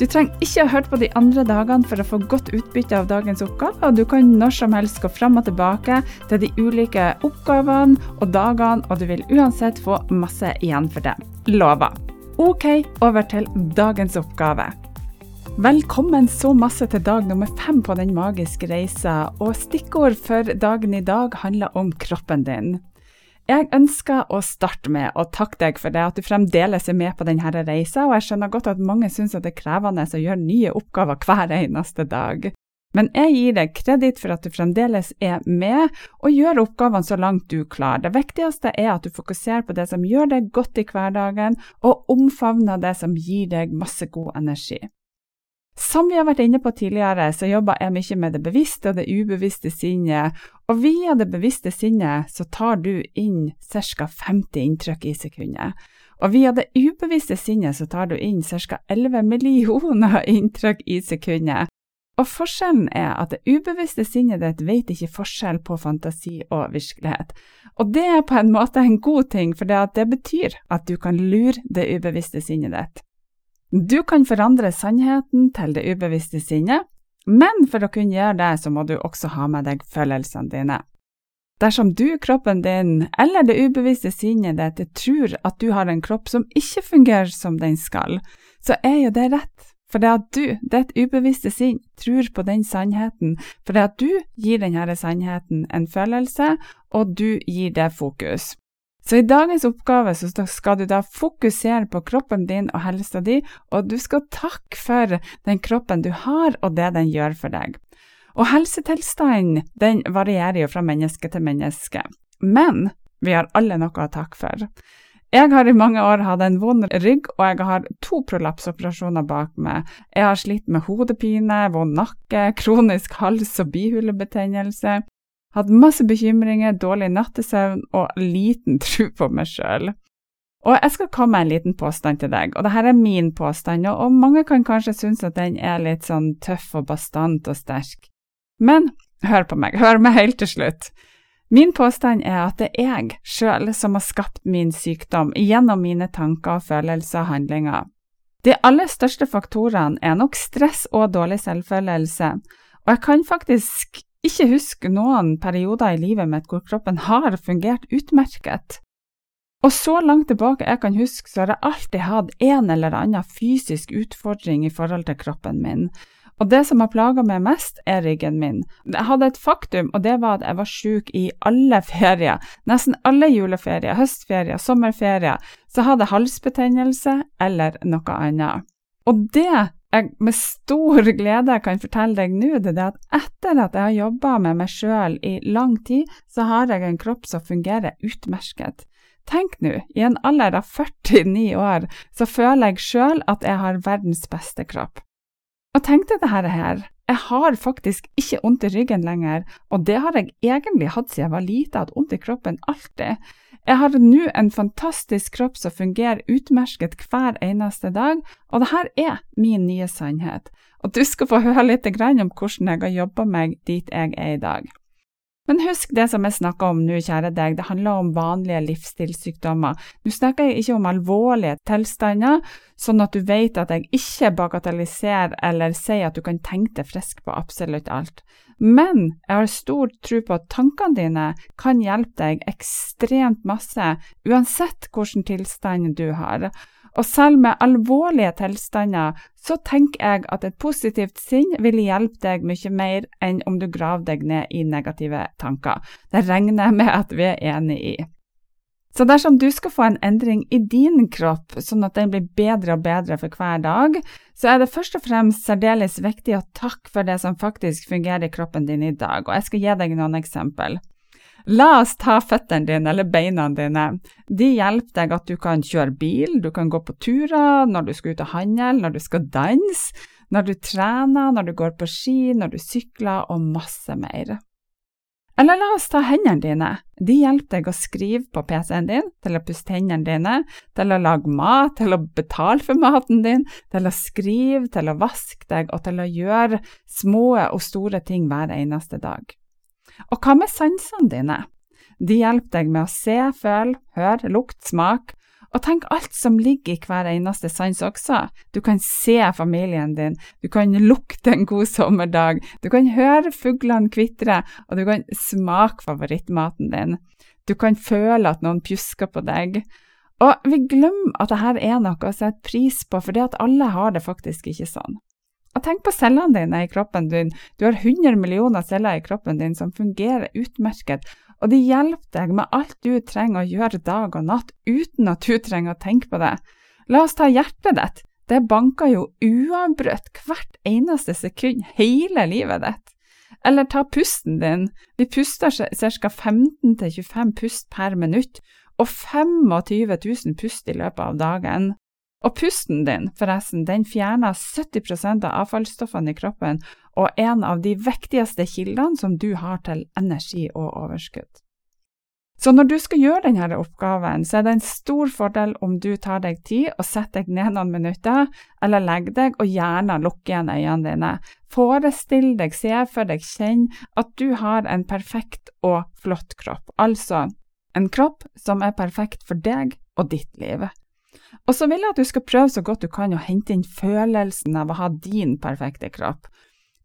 Du trenger ikke ha hørt på de andre dagene for å få godt utbytte av dagens oppgave, og du kan når som helst gå fram og tilbake til de ulike oppgavene og dagene, og du vil uansett få masse igjen for det. Lover. Ok, over til dagens oppgave. Velkommen så masse til dag nummer fem på Den magiske reisa, og stikkord for dagen i dag handler om kroppen din. Jeg ønsker å starte med å takke deg for det at du fremdeles er med på denne reisa, og jeg skjønner godt at mange syns det er krevende å gjøre nye oppgaver hver eneste dag. Men jeg gir deg kreditt for at du fremdeles er med og gjør oppgavene så langt du klarer. Det viktigste er at du fokuserer på det som gjør deg godt i hverdagen, og omfavner det som gir deg masse god energi. Som vi har vært inne på tidligere, så jobber jeg mye med det bevisste og det ubevisste sinnet, og via det bevisste sinnet så tar du inn ca. 50 inntrykk i sekundet. Og via det ubevisste sinnet så tar du inn ca. 11 millioner inntrykk i sekundet. Og forskjellen er at det ubevisste sinnet ditt vet ikke forskjell på fantasi og virkelighet. Og det er på en måte en god ting, for det betyr at du kan lure det ubevisste sinnet ditt. Du kan forandre sannheten til det ubevisste sinnet, men for å kunne gjøre det, så må du også ha med deg følelsene dine. Dersom du, kroppen din eller det ubevisste sinnet ditt tror at du har en kropp som ikke fungerer som den skal, så er jo det rett. For det at du, ditt ubevisste sinn, tror på den sannheten, for det at du gir denne sannheten en følelse, og du gir det fokus. Så i dagens oppgave så skal du da fokusere på kroppen din og helsa di, og du skal takke for den kroppen du har og det den gjør for deg. Og helsetilstanden den varierer jo fra menneske til menneske, men vi har alle noe å takke for. Jeg har i mange år hatt en vond rygg, og jeg har to prolapsoperasjoner bak meg. Jeg har slitt med hodepine, vond nakke, kronisk hals- og bihulebetennelse, hatt masse bekymringer, dårlig nattesøvn og liten tro på meg sjøl. Og jeg skal komme med en liten påstand til deg, og dette er min påstand, og mange kan kanskje synes at den er litt sånn tøff og bastant og sterk. Men hør på meg, hør meg helt til slutt. Min påstand er at det er jeg sjøl som har skapt min sykdom gjennom mine tanker, følelser og handlinger. De aller største faktorene er nok stress og dårlig selvfølelse, og jeg kan faktisk ikke huske noen perioder i livet mitt hvor kroppen har fungert utmerket. Og så langt tilbake jeg kan huske, så har jeg alltid hatt en eller annen fysisk utfordring i forhold til kroppen min. Og det som har plaga meg mest, er ryggen min. Jeg hadde et faktum, og det var at jeg var syk i alle ferier. Nesten alle juleferier, høstferier, sommerferier. Så hadde jeg halsbetennelse eller noe annet. Og det jeg med stor glede kan fortelle deg nå, det er at etter at jeg har jobba med meg sjøl i lang tid, så har jeg en kropp som fungerer utmerket. Tenk nå, i en alder av 49 år, så føler jeg sjøl at jeg har verdens beste kropp. Og tenk deg dette her, jeg har faktisk ikke vondt i ryggen lenger, og det har jeg egentlig hatt siden jeg var lita, hatt vondt i kroppen alltid. Jeg har nå en fantastisk kropp som fungerer utmerket hver eneste dag, og dette er min nye sannhet. Og du skal få høre litt om hvordan jeg har jobba meg dit jeg er i dag. Men husk det som jeg snakker om nå, kjære deg, det handler om vanlige livsstilssykdommer. Nå snakker jeg ikke om alvorlige tilstander, sånn at du vet at jeg ikke bagatelliserer eller sier at du kan tenke deg frisk på absolutt alt. Men jeg har stor tro på at tankene dine kan hjelpe deg ekstremt masse, uansett hvilken tilstand du har. Og selv med alvorlige tilstander, så tenker jeg at et positivt sinn vil hjelpe deg mye mer enn om du graver deg ned i negative tanker. Det regner jeg med at vi er enig i. Så dersom du skal få en endring i din kropp, sånn at den blir bedre og bedre for hver dag, så er det først og fremst særdeles viktig å takke for det som faktisk fungerer i kroppen din i dag, og jeg skal gi deg noen eksempel. La oss ta føttene dine eller beina dine. De hjelper deg at du kan kjøre bil, du kan gå på turer når du skal ut og handle, når du skal danse, når du trener, når du går på ski, når du sykler og masse mer. Eller la oss ta hendene dine. De hjelper deg å skrive på PC-en din, til å puste hendene dine, til å lage mat, til å betale for maten din, til å skrive, til å vaske deg og til å gjøre små og store ting hver eneste dag. Og hva med sansene dine? De hjelper deg med å se, føle, høre, lukt, smak, og tenk alt som ligger i hver eneste sans også. Du kan se familien din, du kan lukte en god sommerdag, du kan høre fuglene kvitre, og du kan smake favorittmaten din. Du kan føle at noen pjusker på deg. Og vi glemmer at dette er noe å sette pris på, for det at alle har det faktisk ikke sånn. Og tenk på cellene dine i kroppen din. Du har 100 millioner celler i kroppen din som fungerer utmerket, og de hjelper deg med alt du trenger å gjøre dag og natt uten at du trenger å tenke på det. La oss ta hjertet ditt. Det banker jo uavbrutt hvert eneste sekund hele livet ditt. Eller ta pusten din. Vi puster ca. 15-25 pust per minutt, og 25 000 pust i løpet av dagen. Og pusten din, forresten, den fjerner 70 av avfallsstoffene i kroppen og en av de viktigste kildene som du har til energi og overskudd. Så når du skal gjøre denne oppgaven, så er det en stor fordel om du tar deg tid og setter deg ned noen minutter, eller legger deg og gjerne lukker igjen øynene dine. Forestill deg, se for deg, kjenn at du har en perfekt og flott kropp, altså en kropp som er perfekt for deg og ditt liv. Og så vil jeg at du skal prøve så godt du kan å hente inn følelsen av å ha din perfekte kropp.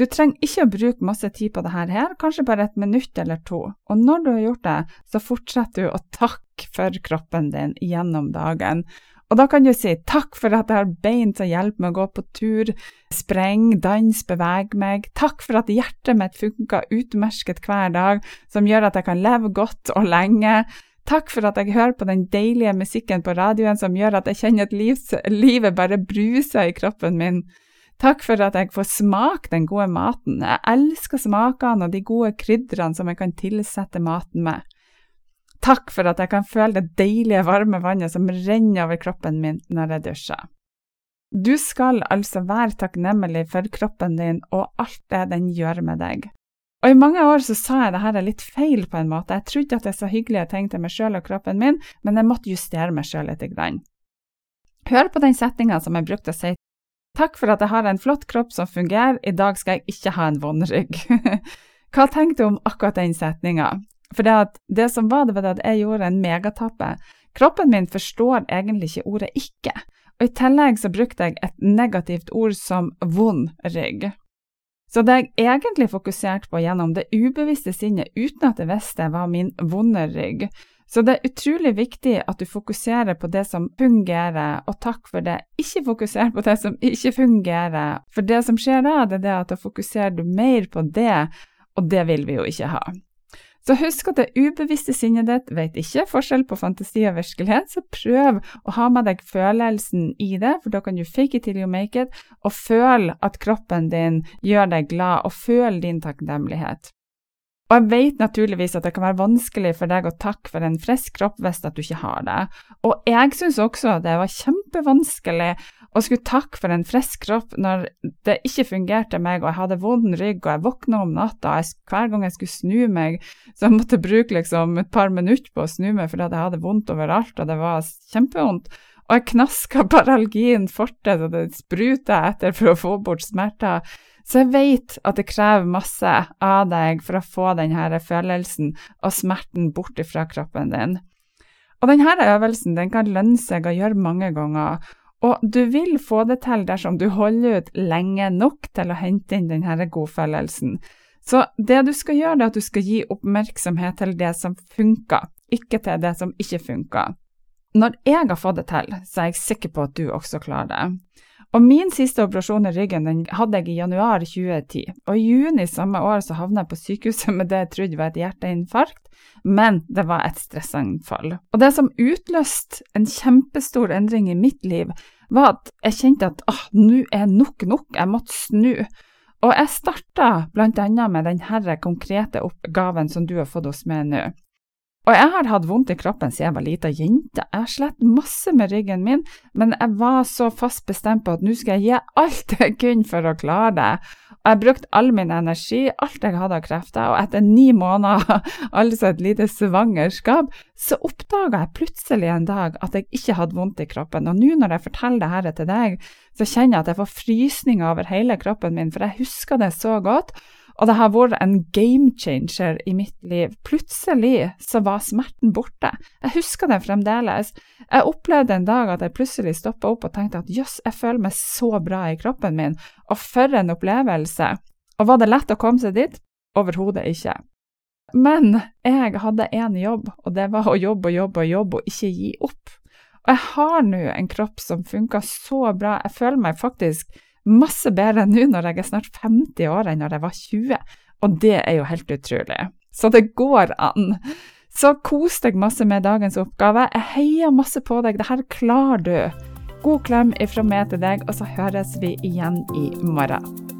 Du trenger ikke å bruke masse tid på dette her, kanskje bare et minutt eller to, og når du har gjort det, så fortsetter du å takke for kroppen din gjennom dagen. Og da kan du si takk for at jeg har bein til å hjelpe meg å gå på tur, spreng, dans, bevege meg, takk for at hjertet mitt funker utmerket hver dag, som gjør at jeg kan leve godt og lenge, Takk for at jeg hører på den deilige musikken på radioen som gjør at jeg kjenner at livs, livet bare bruser i kroppen min. Takk for at jeg får smake den gode maten. Jeg elsker smakene og de gode krydderne som jeg kan tilsette maten med. Takk for at jeg kan føle det deilige, varme vannet som renner over kroppen min når jeg dusjer. Du skal altså være takknemlig for kroppen din og alt det den gjør med deg. Og I mange år så sa jeg det her er litt feil, på en måte. Jeg trodde at jeg sa hyggelige ting til meg sjøl og kroppen min, men jeg måtte justere meg sjøl. Grann. Hør på den setninga som jeg brukte å si. Takk for at jeg har en flott kropp som fungerer, i dag skal jeg ikke ha en vond rygg. Hva tenkte du om akkurat den setninga? For det, det, som var, det var at jeg gjorde en megatappe. Kroppen min forstår egentlig ikke ordet ikke, og i tillegg så brukte jeg et negativt ord som vond rygg. Så det jeg egentlig fokuserte på gjennom det ubevisste sinnet, uten at jeg visste, var min vonde rygg. Så det er utrolig viktig at du fokuserer på det som fungerer, og takk for det. Ikke fokuser på det som ikke fungerer, for det som skjer da, det er det at da fokuserer du mer på det, og det vil vi jo ikke ha. Så husk at det ubevisste sinnet ditt vet ikke forskjell på fantasi og virkelighet, så prøv å ha med deg følelsen i det, for da kan du fake it till you make it, og føl at kroppen din gjør deg glad, og føl din takknemlighet. Og jeg vet naturligvis at det kan være vanskelig for deg å takke for en frisk kropp hvis at du ikke har det. Og jeg syns også det var kjempevanskelig å skulle takke for en frisk kropp når det ikke fungerte meg, og jeg hadde vond rygg, og jeg våkna om natta, og hver gang jeg skulle snu meg, så jeg måtte bruke liksom et par minutter på å snu meg fordi jeg hadde vondt overalt, og det var kjempevondt. Og jeg knaska paralgien fortet, og det spruta etter for å få bort smerter. Så jeg vet at det krever masse av deg for å få denne følelsen og smerten bort fra kroppen din. Og denne øvelsen den kan lønne seg å gjøre mange ganger, og du vil få det til dersom du holder ut lenge nok til å hente inn denne godfølelsen. Så det du skal gjøre, er at du skal gi oppmerksomhet til det som funker, ikke til det som ikke funker. når jeg har fått det til, så er jeg sikker på at du også klarer det. Og min siste operasjon i ryggen den hadde jeg i januar 2010. Og i juni samme år så havna jeg på sykehuset med det jeg trodde var et hjerteinfarkt, men det var et stressanfall. Og det som utløste en kjempestor endring i mitt liv, var at jeg kjente at åh, nå er nok nok, jeg måtte snu. Og jeg starta bl.a. med denne konkrete oppgaven som du har fått hos meg nå. Og jeg har hatt vondt i kroppen siden jeg var lita jente. Jeg har slett masse med ryggen min, men jeg var så fast bestemt på at nå skal jeg gi alt jeg kunne for å klare det. Og jeg brukte all min energi, alt jeg hadde av krefter, og etter ni måneder, altså et lite svangerskap, så oppdaga jeg plutselig en dag at jeg ikke hadde vondt i kroppen. Og nå når jeg forteller dette til deg, så kjenner jeg at jeg får frysninger over hele kroppen min, for jeg husker det så godt. Og det har vært en game changer i mitt liv. Plutselig så var smerten borte. Jeg husker det fremdeles. Jeg opplevde en dag at jeg plutselig stoppa opp og tenkte at jøss, jeg føler meg så bra i kroppen min, og for en opplevelse. Og var det lett å komme seg dit? Overhodet ikke. Men jeg hadde én jobb, og det var å jobbe og jobbe og jobbe og ikke gi opp. Og jeg har nå en kropp som funker så bra. Jeg føler meg faktisk masse bedre nå når jeg er snart 50 år enn når jeg var 20, og det er jo helt utrolig. Så det går an. Så kos deg masse med dagens oppgave. Jeg heier masse på deg, det her klarer du. God klem ifra meg til deg, og så høres vi igjen i morgen.